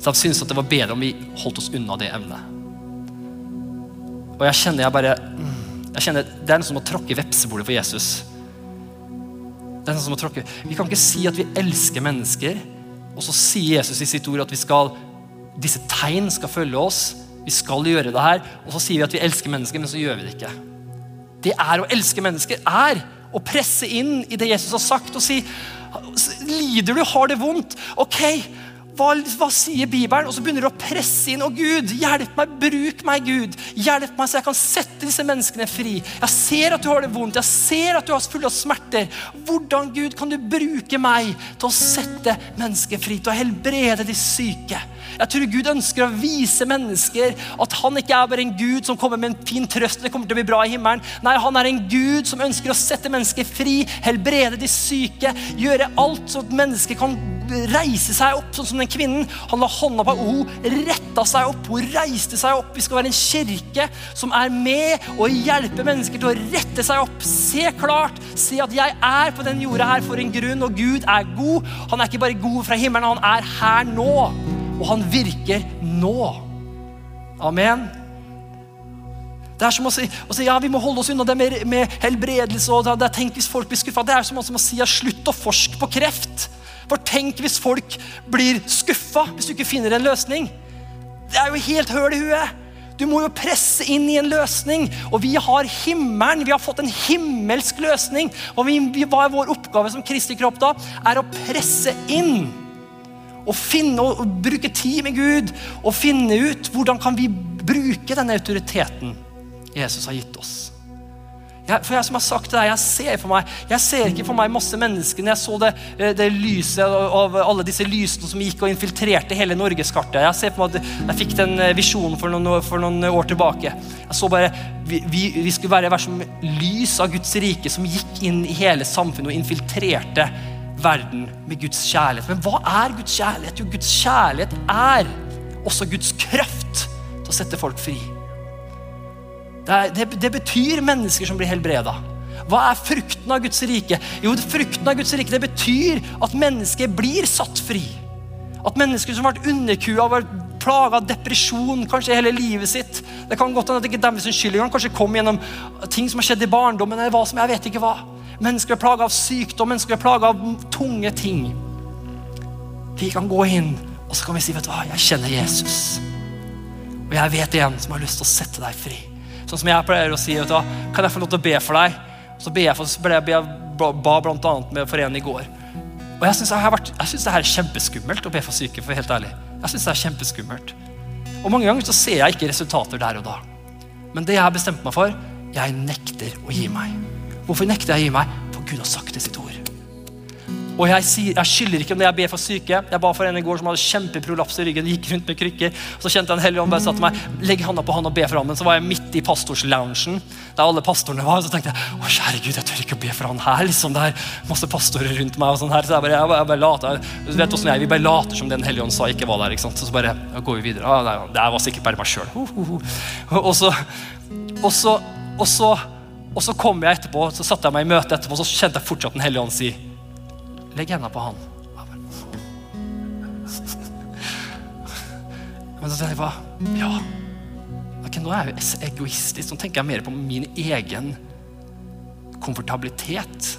Så de syntes at det var bedre om vi holdt oss unna det emnet. Og jeg kjenner jeg bare jeg kjenner, Det er noe som å tråkke i vepsebordet for Jesus. Det er noe som å tråkke. Vi kan ikke si at vi elsker mennesker, og så sier Jesus i sitt ord at vi skal, disse tegn skal følge oss. Vi skal gjøre det her. Og så sier vi at vi elsker mennesker, men så gjør vi det ikke. Det er å elske mennesker er å presse inn i det Jesus har sagt, og si Lider du, har det vondt? Ok, hva, hva, sier Bibelen? Og så begynner du å presse inn. Å, Gud, hjelp meg, bruk meg, Gud. Hjelp meg så jeg kan sette disse menneskene fri. Jeg ser at du har det vondt. Jeg ser at du har full av smerter. Hvordan, Gud, kan du bruke meg til å sette mennesker fri? Til å helbrede de syke? Jeg tror Gud ønsker å vise mennesker at han ikke er bare en Gud som kommer med en fin trøst. det kommer til å bli bra i himmelen. Nei, Han er en Gud som ønsker å sette mennesker fri, helbrede de syke, gjøre alt så at mennesker kan reise seg opp, sånn som den kvinnen. Han la hånda på henne, hun retta seg opp, hun reiste seg opp. Vi skal være en kirke som er med og hjelper mennesker til å rette seg opp. Se klart, se at jeg er på den jorda her for en grunn, og Gud er god. Han er ikke bare god fra himmelen, han er her nå. Og han virker nå. Amen. Det er som å si, å si, ja, vi må holde oss unna det med, med helbredelse. og det, Tenk hvis folk blir skuffa. Det er som å si ja, slutt å forske på kreft. For tenk hvis folk blir skuffa hvis du ikke finner en løsning. Det er jo helt høl i huet. Du må jo presse inn i en løsning. Og vi har himmelen. Vi har fått en himmelsk løsning. Og vi, hva er vår oppgave som Kristi kropp da? Er å presse inn. Og finne og bruke tid med Gud og finne ut hvordan kan vi bruke den autoriteten Jesus har gitt oss. Jeg, for jeg som har sagt det der, jeg ser for meg Jeg ser ikke for meg masse mennesker når jeg så det, eh, det lyset av alle disse lysene som gikk og infiltrerte hele norgeskartet. Jeg ser for meg at jeg fikk den eh, visjonen for noen, for noen år tilbake. Jeg så bare, vi, vi, vi skulle være, være som lys av Guds rike som gikk inn i hele samfunnet og infiltrerte verden med Guds kjærlighet. Men hva er Guds kjærlighet? Jo, Guds kjærlighet er også Guds kraft til å sette folk fri. Det, er, det, det, betyr mennesker som blir helbreda. Hva er frukten av Guds rike? Jo, frukten av Guds rike det betyr at mennesker blir satt fri. At mennesker som har vært underkua, vært plaga av depresjon kanskje hele livet sitt Det kan godt hende at ikke er deres skyld engang. Kanskje kom gjennom ting som har skjedd i barndommen. eller hva som, jeg vet ikke hva. Mennesker er plaga av sykdom, mennesker er plaga av tunge ting. Vi kan gå inn og så kan vi si vet du hva, jeg kjenner Jesus. Og jeg vet en som har lyst til å sette deg fri. Sånn som jeg pleier å si, vet du, hva, kan jeg få lov til å be for deg? Så ber jeg for, ble jeg, ba, ba annet med for en i går. Og jeg syns det her er kjempeskummelt å be for syke. for helt ærlig. Jeg synes det er kjempeskummelt. Og mange ganger så ser jeg ikke resultater der og da. Men det jeg har bestemt meg for, jeg nekter å gi meg. Hvorfor nekter jeg å gi meg? For Gud har sagt det sitt ord. Og jeg, sier, jeg skylder ikke om det jeg ber for syke. Jeg ba for en i går som hadde kjempeprolaps i ryggen. gikk rundt med krykker. Så kjente jeg en hellig ånd bare sa til meg legg handa på han og be for ham. Men så var jeg midt i pastorsloungen der alle pastorene var. Og så tenkte jeg å kjære Gud, jeg tør ikke å be for han her. liksom Det er masse pastorer rundt meg. og sånn her, Så jeg bare, jeg bare, jeg bare later, du vet hvordan jeg, Vi bare later som Den hellige ånd sa ikke var der. ikke sant? Så, bare går vi videre. Ah, det var sikkert bare meg sjøl. Og så, og så, og så og så kom jeg etterpå, så satte jeg meg i møte etterpå, så kjente jeg fortsatt Den hellige ånd si Legg hendene på han. Men så tenker jeg bare Ja. Okay, nå er jeg egoistisk. Nå tenker jeg mer på min egen komfortabilitet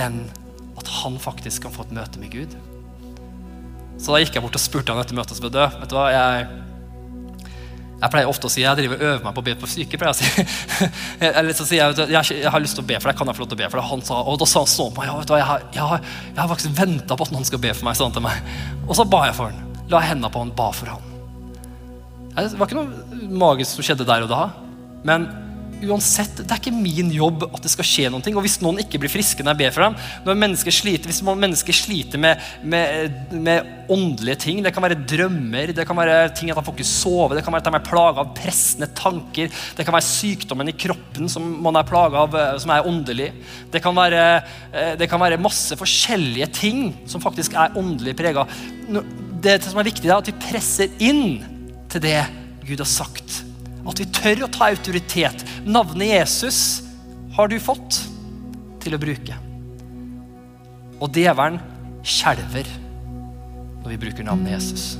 enn at han faktisk kan få et møte med Gud. Så da gikk jeg bort og spurte han etter møtet. Så vet du hva, jeg, Jeg pleier ofte å si jeg driver og øver meg på å be på syke. pleier <laughs> jeg å si. Eller så sier jeg jeg, jeg har lyst til å be for deg. kan jeg få lov til å be for deg? Han sa, og da sa han på meg, ja, vet du, hva, jeg, har, jeg, jeg har faktisk venta på at noen skal be for meg. sånn til meg. Og så ba jeg for han. La hendene på han, ba for han. Det var ikke noe magisk som skjedde der og da. Men uansett, det er ikke min jobb at det skal skje noe. Og hvis noen ikke blir friske når jeg ber for dem når mennesker sliter, Hvis mennesker sliter med, med, med, åndelige ting, det kan være drømmer, det kan være ting at de får ikke sove, det kan være at de er plaga av pressende tanker, det kan være sykdommen i kroppen som man er plaga av, eh, som er åndelig. Det kan, være, eh, det kan være masse forskjellige ting som faktisk er åndelig prega. Det som er viktig, er at vi presser inn til det Gud har sagt at vi tør å ta autoritet. Navnet Jesus har du fått til å bruke. Og djevelen skjelver når vi bruker navnet Jesus.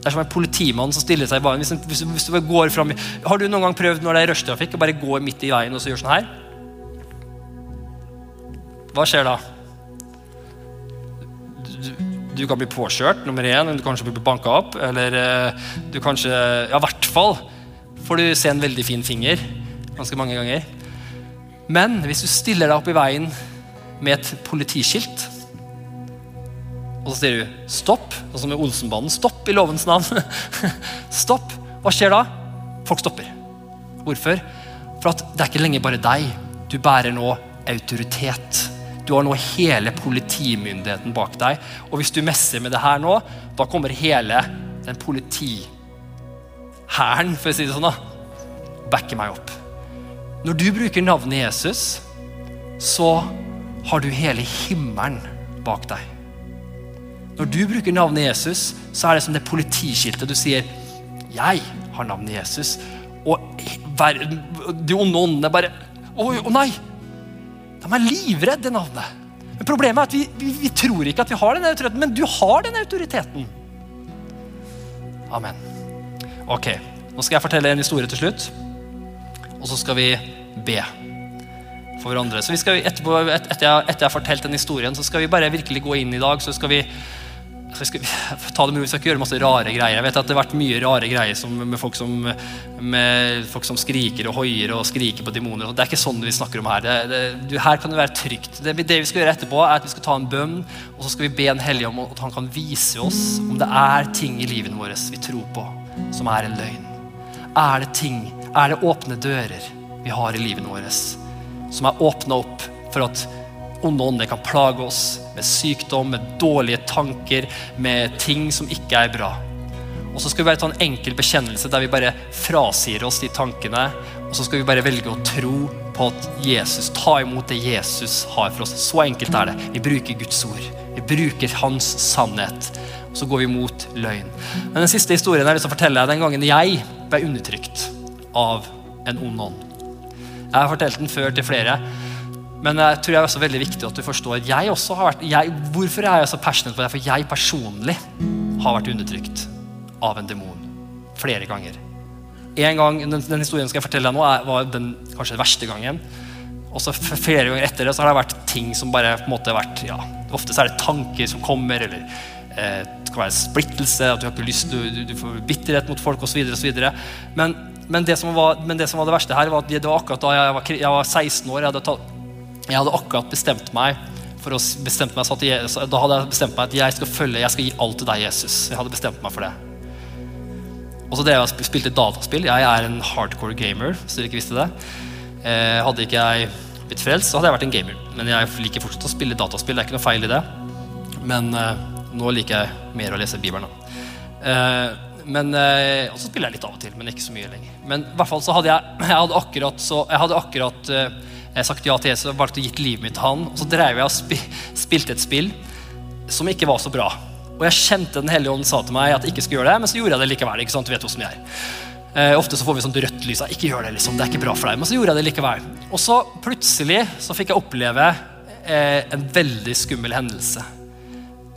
Det er som en politimann som stiller seg i veien. Hvis, hvis, hvis, du går frem, har du noen gang prøvd når det er rushtrafikk, å bare gå midt i veien og så gjøre sånn her? Hva skjer da? Du, du kan bli påkjørt, nummer én. Du kanskje bli banka opp. Eller eh, du kanskje Ja, i hvert fall får du se en veldig fin finger ganske mange ganger. Men hvis du stiller deg opp i veien med et politiskilt, og så sier du 'stopp', sånn som med Olsenbanen. 'Stopp i lovens navn'. <laughs> stopp. Hva skjer da? Folk stopper. Hvorfor? For at det er ikke lenger bare deg. Du bærer nå autoritet. Du har nå hele politimyndigheten bak deg. Og hvis du messer med det her nå, da kommer hele den politimyndigheten hæren, for å si det sånn, da, backer meg opp. Når du bruker navnet Jesus, så har du hele himmelen bak deg. Når du bruker navnet Jesus, så er det som det politiskiltet. Du sier 'Jeg har navnet Jesus'. Og de onde åndene bare Å nei! De er livredde navnet. Men Problemet er at vi, vi, vi tror ikke at vi har den autoriteten, men du har den autoriteten. Amen. Ok, Nå skal jeg fortelle en historie til slutt. Og så skal vi be for hverandre. Så skal, etterpå, etter, jeg, etter jeg har fortalt den historien, så skal vi bare virkelig gå inn i dag. så skal vi så skal vi <laughs> ta det med, vi skal ikke gjøre masse rare greier. Jeg vet at Det har vært mye rare greier som, med, folk som, med, folk som, skriker og hoier og skriker på demoner. Det er ikke sånn vi snakker om her. Det, det, du, her kan det være trygt. Det, det, vi skal gjøre etterpå, er at vi skal ta en bønn, og så skal vi be en hellig om at han kan vise oss om det er ting i livet vårt vi tror på som er en løgn? Er det ting, er det åpne dører vi har i livet vårt som er åpna opp for at onde ånder kan plage oss med sykdom, med dårlige tanker, med ting som ikke er bra? Og så skal vi bare ta en enkel bekjennelse der vi bare frasier oss de tankene. Og så skal vi bare velge å tro på at Jesus, ta imot det Jesus har for oss. Så enkelt er det. Vi bruker Guds ord. Vi bruker hans sannhet så går vi mot løgn. Men Den siste historien jeg å fortelle deg den gangen jeg ble undertrykt av en ond ånd. Jeg har fortalt den før til flere, men jeg tror det er også veldig viktig at du forstår jeg også har vært, jeg, Hvorfor er jeg så passionate på det? For jeg personlig har vært undertrykt av en demon flere ganger. En gang, Den, den historien skal jeg fortelle deg nå, var den kanskje den verste gangen. Og så flere ganger etter det så har det vært ting som bare på en måte har vært ja, Ofte så er det tanker som kommer, eller eh, det kan være splittelse, at du har ikke lyst, du, du, får bitterhet mot folk osv. Men, men, men det som var det verste her, var at det var akkurat da jeg var, jeg var 16 år. Jeg hadde, tatt, jeg hadde, akkurat bestemt meg for å bestemt meg, Da hadde jeg bestemt meg at jeg skal følge, jeg skal gi alt til deg, Jesus. Jeg hadde bestemt meg for det. Og så drev jeg spilte dataspill. Jeg er en hardcore gamer, hvis dere ikke visste det. Eh, hadde ikke jeg blitt frelst, så hadde jeg vært en gamer. Men jeg liker fortsatt å spille dataspill. Det er ikke noe feil i det. Men eh, nå liker jeg mer å lese Bibelen. Eh, men, eh, og så spiller jeg litt av og til, men ikke så mye lenger. Men i hvert fall så hadde jeg, <clears throat> jeg hadde akkurat, så, jeg hadde akkurat eh, sagt ja til Jesus og valgte å gitt livet mitt til han. Og så drev jeg og spi, spilte et spill som ikke var så bra. Og jeg kjente Den hellige ånd sa til meg at jeg ikke skulle gjøre det, men så gjorde jeg det likevel. ikke sant, du vet hvordan jeg er. Eh, ofte så får vi sånt rødt lys. Ikke gjør det, liksom, det er ikke bra for deg. Men så gjorde jeg det likevel. Og så plutselig så fikk jeg oppleve eh, en veldig skummel hendelse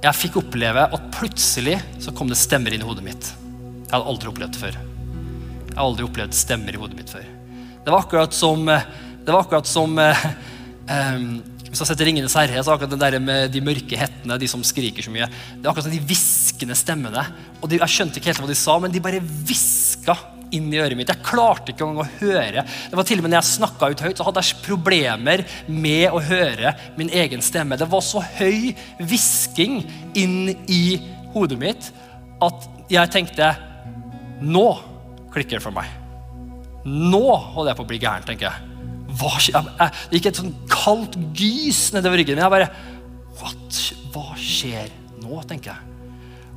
jeg fikk oppleve at plutselig så kom det stemmer inn i hodet mitt. Jeg hadde aldri opplevd det før. Jeg har aldri opplevd stemmer i hodet mitt før. Det var akkurat som, det var akkurat som um, Hvis jeg setter 'Ringenes herre', så akkurat det der med de mørke hettene, de som skriker så mye. Det var akkurat som de hviskende stemmene. Og de, Jeg skjønte ikke helt hva de sa, men de bare hviska inn i øret mitt. Jeg klarte ikke engang å høre. Det var til og med når jeg snakka ut høyt, så hadde jeg problemer med å høre min egen stemme. Det var så høy hvisking inn i hodet mitt at jeg tenkte Nå klikker det for meg. Nå holder jeg på å bli gæren, tenker jeg. Hva, jeg, det gikk et sånn kaldt gys nedover ryggen min. Jeg bare What? Hva skjer nå, tenker jeg.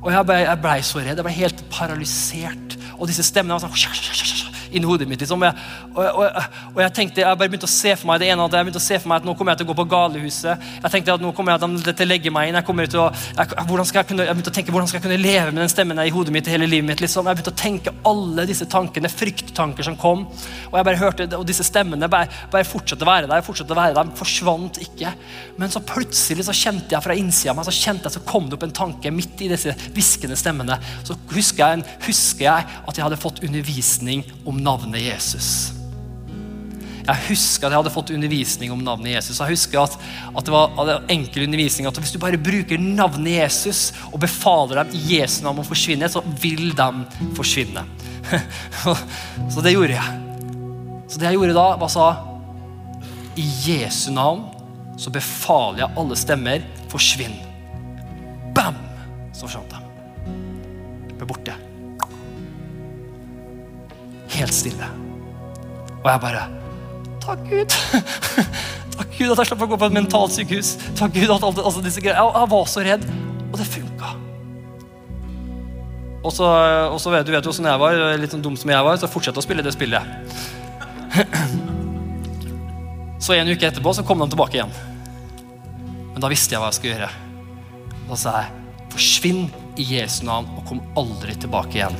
Og jeg ble, ble så redd. Jeg ble helt paralysert. Og disse stemmene var sånn inni hodet mitt. Liksom. Jeg, og, og, og, jeg tenkte, jeg bare begynte å se for meg det ene at jeg begynte å se for meg at nå kommer jeg til å gå på galehuset. Jeg tenkte at nå kommer jeg til å legge meg inn. Jeg kommer til å, jeg, hvordan skal jeg, kunne, jeg begynte å tenke hvordan skal jeg kunne leve med den stemmen i hodet mitt hele livet mitt. Liksom. Jeg begynte å tenke alle disse tankene, frykttanker som kom. Og jeg bare hørte, og disse stemmene bare, bare fortsatte å være der. fortsatte å være der, forsvant ikke. Men så plutselig så kjente jeg fra innsida av meg så kjente jeg så kom det opp en tanke midt i disse hviskende stemmene. Så husker jeg, husker jeg at jeg hadde fått undervisning om navnet Jesus. Jeg husker at jeg hadde fått undervisning om navnet Jesus. Jeg husker at, at det var enkel undervisning at hvis du bare bruker navnet Jesus og befaler dem i Jesu navn å forsvinne, så vil de forsvinne. <laughs> så det gjorde jeg. Så det jeg gjorde da, var sa I Jesu navn så befaler jeg alle stemmer forsvinn. Bam! Så forsvant de. Ble borte helt stille. Og jeg bare Takk, Gud. <laughs> Takk Gud at jeg slapp å gå på et mentalsykehus. Takk Gud at alt, altså disse greiene. Jeg, jeg, var så redd, og det funka. Og så, og så vet du vet jo åssen jeg var, litt sånn dum som jeg var, så fortsatte å spille det spillet. <clears throat> Så en uke etterpå så kom de tilbake igjen. Men da visste jeg hva jeg skulle gjøre. Da sa jeg, forsvinn i Jesu navn og kom aldri tilbake igjen.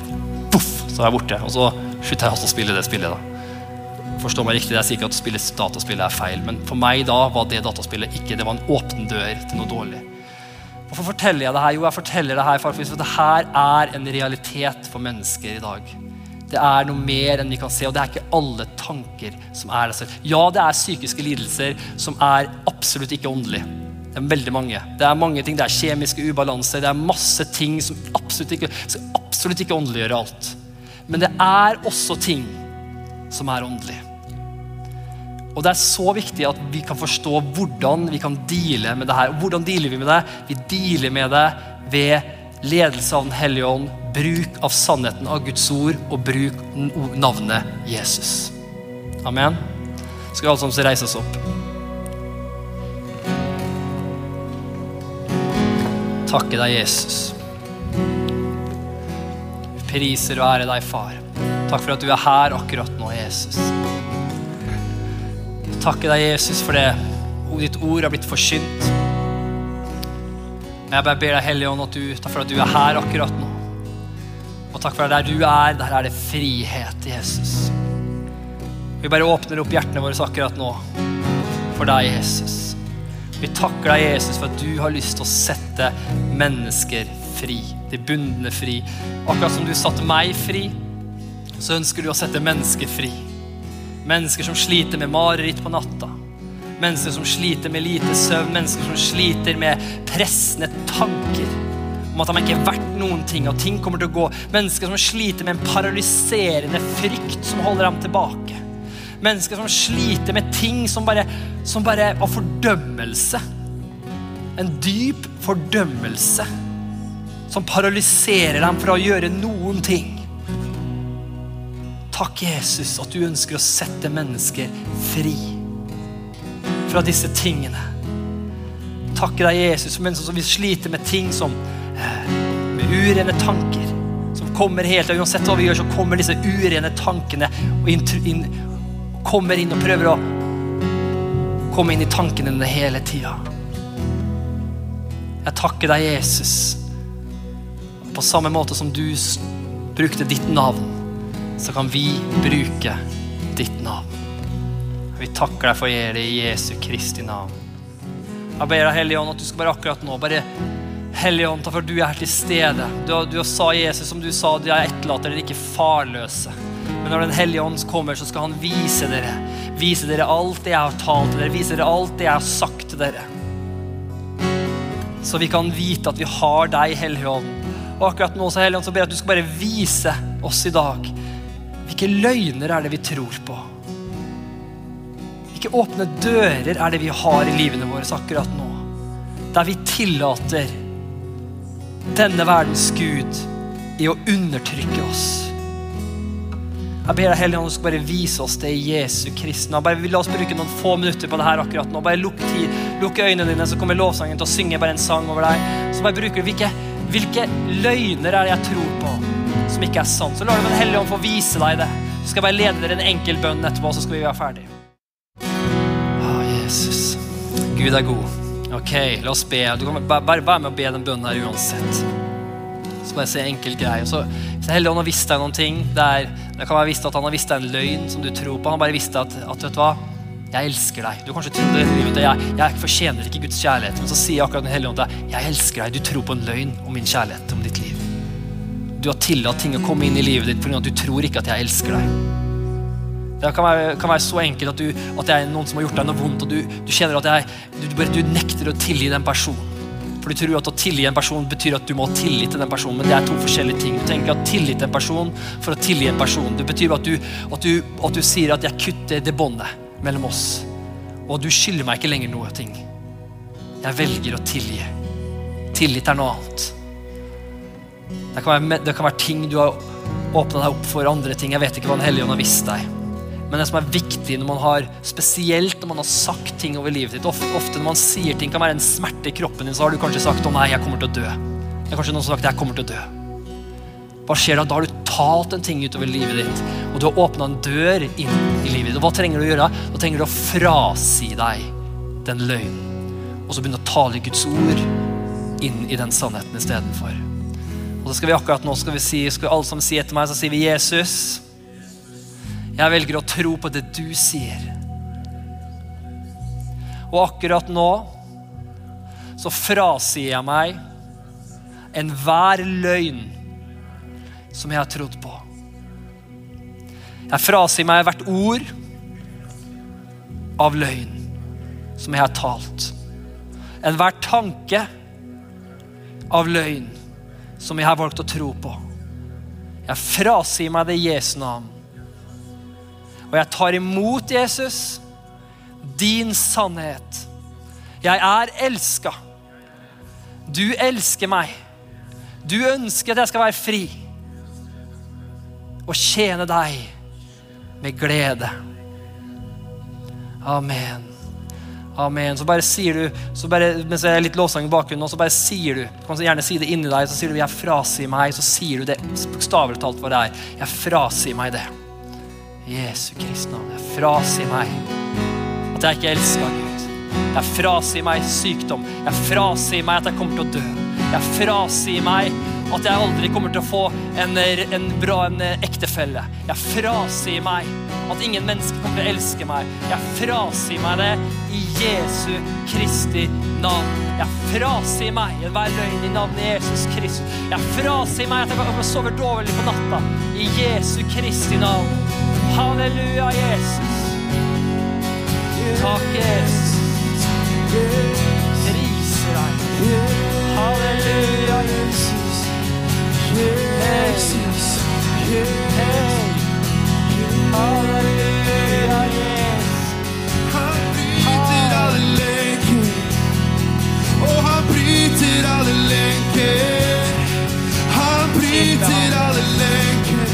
Puff, så er jeg borte. Og så slutta jeg også å spille det spillet. da. Forstå meg riktig, Jeg sier ikke at spille dataspill er feil, men for meg da var det dataspillet ikke det var en åpen dør til noe dårlig. Hvorfor forteller jeg det her? Jo, jeg forteller det her for det her er en realitet for mennesker i dag. Det er noe mer enn vi kan se, og det er ikke alle tanker som er det. Ja, det er psykiske lidelser som er absolutt ikke åndelige. Det er veldig mange. Det er mange ting, det er kjemiske ubalanser, det er masse ting som absolutt ikke, skal absolutt ikke åndeliggjør alt. Men det er også ting som er åndelig. Og det er så viktig at vi kan forstå hvordan vi kan deale med det her. Hvordan dealer vi med det? Vi dealer med det ved ledelse av Den hellige ånd, bruk av sannheten av Guds ord og bruk navnet Jesus. Amen. Skal alle sammen reise oss opp? Takke deg, Jesus priser og ære deg, far. Takk for at du er her akkurat nå, Jesus. Takke deg, Jesus, for det ditt ord har blitt forsynt. Jeg bare ber deg, Hellige Ånd, at du, takk for at du er her akkurat nå. Og takk for at der du er, der er det frihet, Jesus. Vi bare åpner opp hjertene våre akkurat nå for deg, Jesus. Vi takker deg, Jesus, for at du har lyst til å sette mennesker fri de bundne fri. Akkurat som du satte meg fri, så ønsker du å sette mennesker fri. Mennesker som sliter med mareritt på natta. Mennesker som sliter med lite søvn. Mennesker som sliter med pressende tanker om at de ikke er verdt noen ting, og ting kommer til å gå. Mennesker som sliter med en paralyserende frykt som holder dem tilbake. Mennesker som sliter med ting som bare, som bare var fordømmelse. En dyp fordømmelse som paralyserer dem fra å gjøre noen ting. Takk, Jesus, at du ønsker å sette mennesker fri fra disse tingene. Takk deg, Jesus, for mennesker som vil slite med ting som eh, med urene tanker. Som kommer helt, og Uansett hva vi gjør, så kommer disse urene tankene og inn, kommer inn og prøver å komme inn i tankene dine hele tida. Jeg takker deg, Jesus på samme måte som du brukte ditt navn, så kan vi bruke ditt navn. Vi takker deg for å det i Jesu Kristi navn. Jeg ber deg, Hellige Ånd, at du skal bare akkurat nå bare Hellige Ånd, for du er her til stede. Du, du sa Jesus, som du sa, de er etterlater dere ikke farløse. Men når Den hellige ånd kommer, så skal han vise dere. Vise dere alt det jeg har talt til dere. Vise dere alt det jeg har sagt til dere. Så vi kan vite at vi har deg, Hellige Ånd, og akkurat nå så Helligånd, så ber jeg at du skal bare vise oss i dag. Hvilke løgner er det vi tror på? Hvilke åpne dører er det vi har i livene våre akkurat nå? Der vi tillater denne verdens Gud i å undertrykke oss. Jeg ber deg Hellige Ånd, du skal bare vise oss det i Jesu Kristi Bare, la oss bruke noen få minutter på det her akkurat nå. Bare lukk, tid, lukk øynene dine, så kommer lovsangen til å synge bare en sang over deg. Så bare bruker du hvilke, hvilke løgner er det jeg tror på som ikke er sant. Så lar du Den hellige ånd få vise deg det. Så skal jeg bare lede dere en enkel bønn etterpå, så skal vi være ferdig. Å, Jesus. Gud er god. Ok, la oss be. Du kan bare være med å be den bønnen her uansett. Så bare se enkel greie. Så, så Hellige Ånd har visst deg noen ting. Det, er, det kan være visst at han har visst deg en løgn som du tror på. Han bare visste at, at vet du hva? Jeg elsker deg. Du kanskje trodde at jeg, jeg fortjener ikke Guds kjærlighet. Men så sier jeg akkurat Den hellige ånd til deg jeg elsker deg. Du tror på en løgn om min kjærlighet, om ditt liv. Du har tillatt ting å komme inn i livet ditt pga. at du tror ikke at jeg elsker deg. Det kan være, kan være så enkelt at, du, at det er noen som har gjort deg noe vondt, og du, du kjenner at jeg, du, du, nekter å tilgi den personen. For du tror at å tilgi en person betyr at du må ha tillit til den personen. Men det er to forskjellige ting. Du tenker at tillit til en person for å tilgi en person. Det betyr at du, at du, at du sier at 'jeg kutter det båndet mellom oss'. Og du skylder meg ikke lenger noe ting. Jeg velger å tilgi. Tillit er noe annet. Det kan være, det kan være ting du har åpna deg opp for, andre ting. Jeg vet ikke hva Den hellige ånd har visst deg. Men det som er viktig når man har, spesielt når man har sagt ting over livet ditt ofte, ofte, når man sier ting kan være en smerte i kroppen din, så har du kanskje sagt 'Å nei, jeg kommer til å dø'. Det er kanskje noen som har sagt 'Jeg kommer til å dø'. Hva skjer da? Da har du talt en ting utover livet ditt, og du har åpna en dør inn i livet ditt. Og hva trenger du å gjøre? Da trenger du å frasi deg den løgnen. Og så begynne å tale Guds ord inn i den sannheten istedenfor. Og så skal vi akkurat nå skal vi si, skal alle som sier etter meg, så sier vi Jesus. Jeg velger å tro på det du sier. Og akkurat nå så frasier jeg meg enhver løgn som jeg har trodd på. Jeg frasier meg hvert ord av løgn som jeg har talt. Enhver tanke av løgn som jeg har valgt å tro på. Jeg frasier meg det i Jesu navn. Og jeg tar imot Jesus, din sannhet. Jeg er elska. Du elsker meg. Du ønsker at jeg skal være fri og tjene deg med glede. Amen. Amen. Så bare sier du, så bare, mens jeg er litt lovsang i bakgrunnen, så bare sier du Du kan gjerne si det inni deg, så sier du 'jeg frasier meg', så sier du det bokstavelig talt hva det er. Jeg frasier meg det. Jesu Kristi navn. Jeg frasier meg at jeg ikke elsker Gud. Jeg frasier meg sykdom. Jeg frasier meg at jeg kommer til å dø. Jeg frasier meg at jeg aldri kommer til å få en, en bra en ektefelle. Jeg frasier meg at ingen mennesker kommer til å elske meg. Jeg frasier meg det i Jesu Kristi navn. Jeg frasier meg enhver løgn i navnet Jesus Kristus. Jeg frasier meg at jeg kan sove dårlig på natta i Jesu Kristi navn. Halleluja, Jesus. Takk, Jesus. Priser deg. Halleluja. Jesus. Halleluja, Jesus. Han bryter alle lenker, og han bryter alle lenker. Han bryter alle lenker.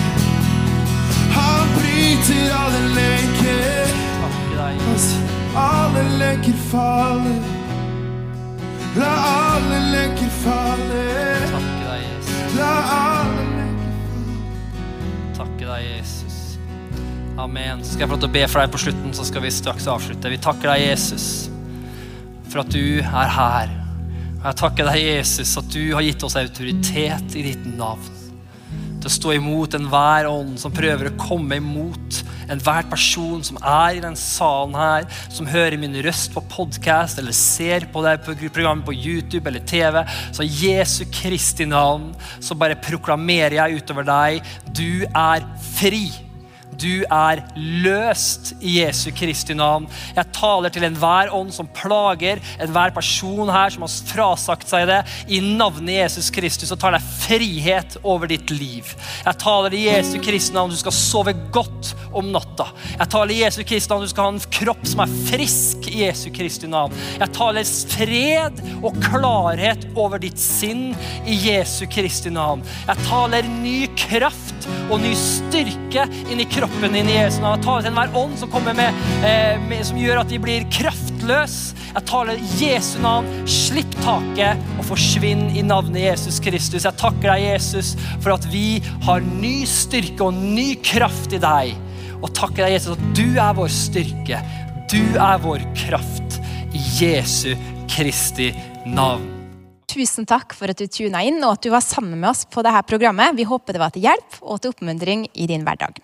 Han bryter alle lenker. Alle lenker faller. La alle lenker falle. Takke deg, Jesus. Amen. Så skal jeg få lov til å be for deg på slutten, så skal vi straks avslutte. Vi takker deg, Jesus, for at du er her. Og jeg takker deg, Jesus, at du har gitt oss autoritet i ditt navn. Til å stå imot enhver ånd som prøver å komme imot enhver person som er i den salen her, som hører min røst på podkast eller ser på det programmet på YouTube eller TV. Så Jesu Kristi navn så bare proklamerer jeg utover deg du er fri. Du er løst i Jesu Kristi navn. Jeg taler til enhver ånd som plager, enhver person her som har frasagt seg det. I navnet Jesus Kristus så tar jeg frihet over ditt liv. Jeg taler i Jesu Kristi navn, du skal sove godt om natta. Jeg taler i Jesu Kristi navn, du skal ha en kropp som er frisk i Jesu Kristi navn. Jeg taler fred og klarhet over ditt sinn i Jesu Kristi navn. Jeg taler ny kraft og ny styrke inn i kroppen din i Jesu navn. Jeg taler til enhver ånd som kommer med, eh, med som gjør at vi blir kraftløse. Jeg taler Jesu navn. Slipp taket og forsvinn i navnet Jesus Kristus. Jeg takker deg, Jesus, for at vi har ny styrke og ny kraft i deg. Og takker deg, Jesus, at du er vår styrke. Du er vår kraft. I Jesu Kristi navn. Tusen takk for at du tuna inn og at du var sammen med oss på dette programmet. Vi håper det var til hjelp og til oppmuntring i din hverdag.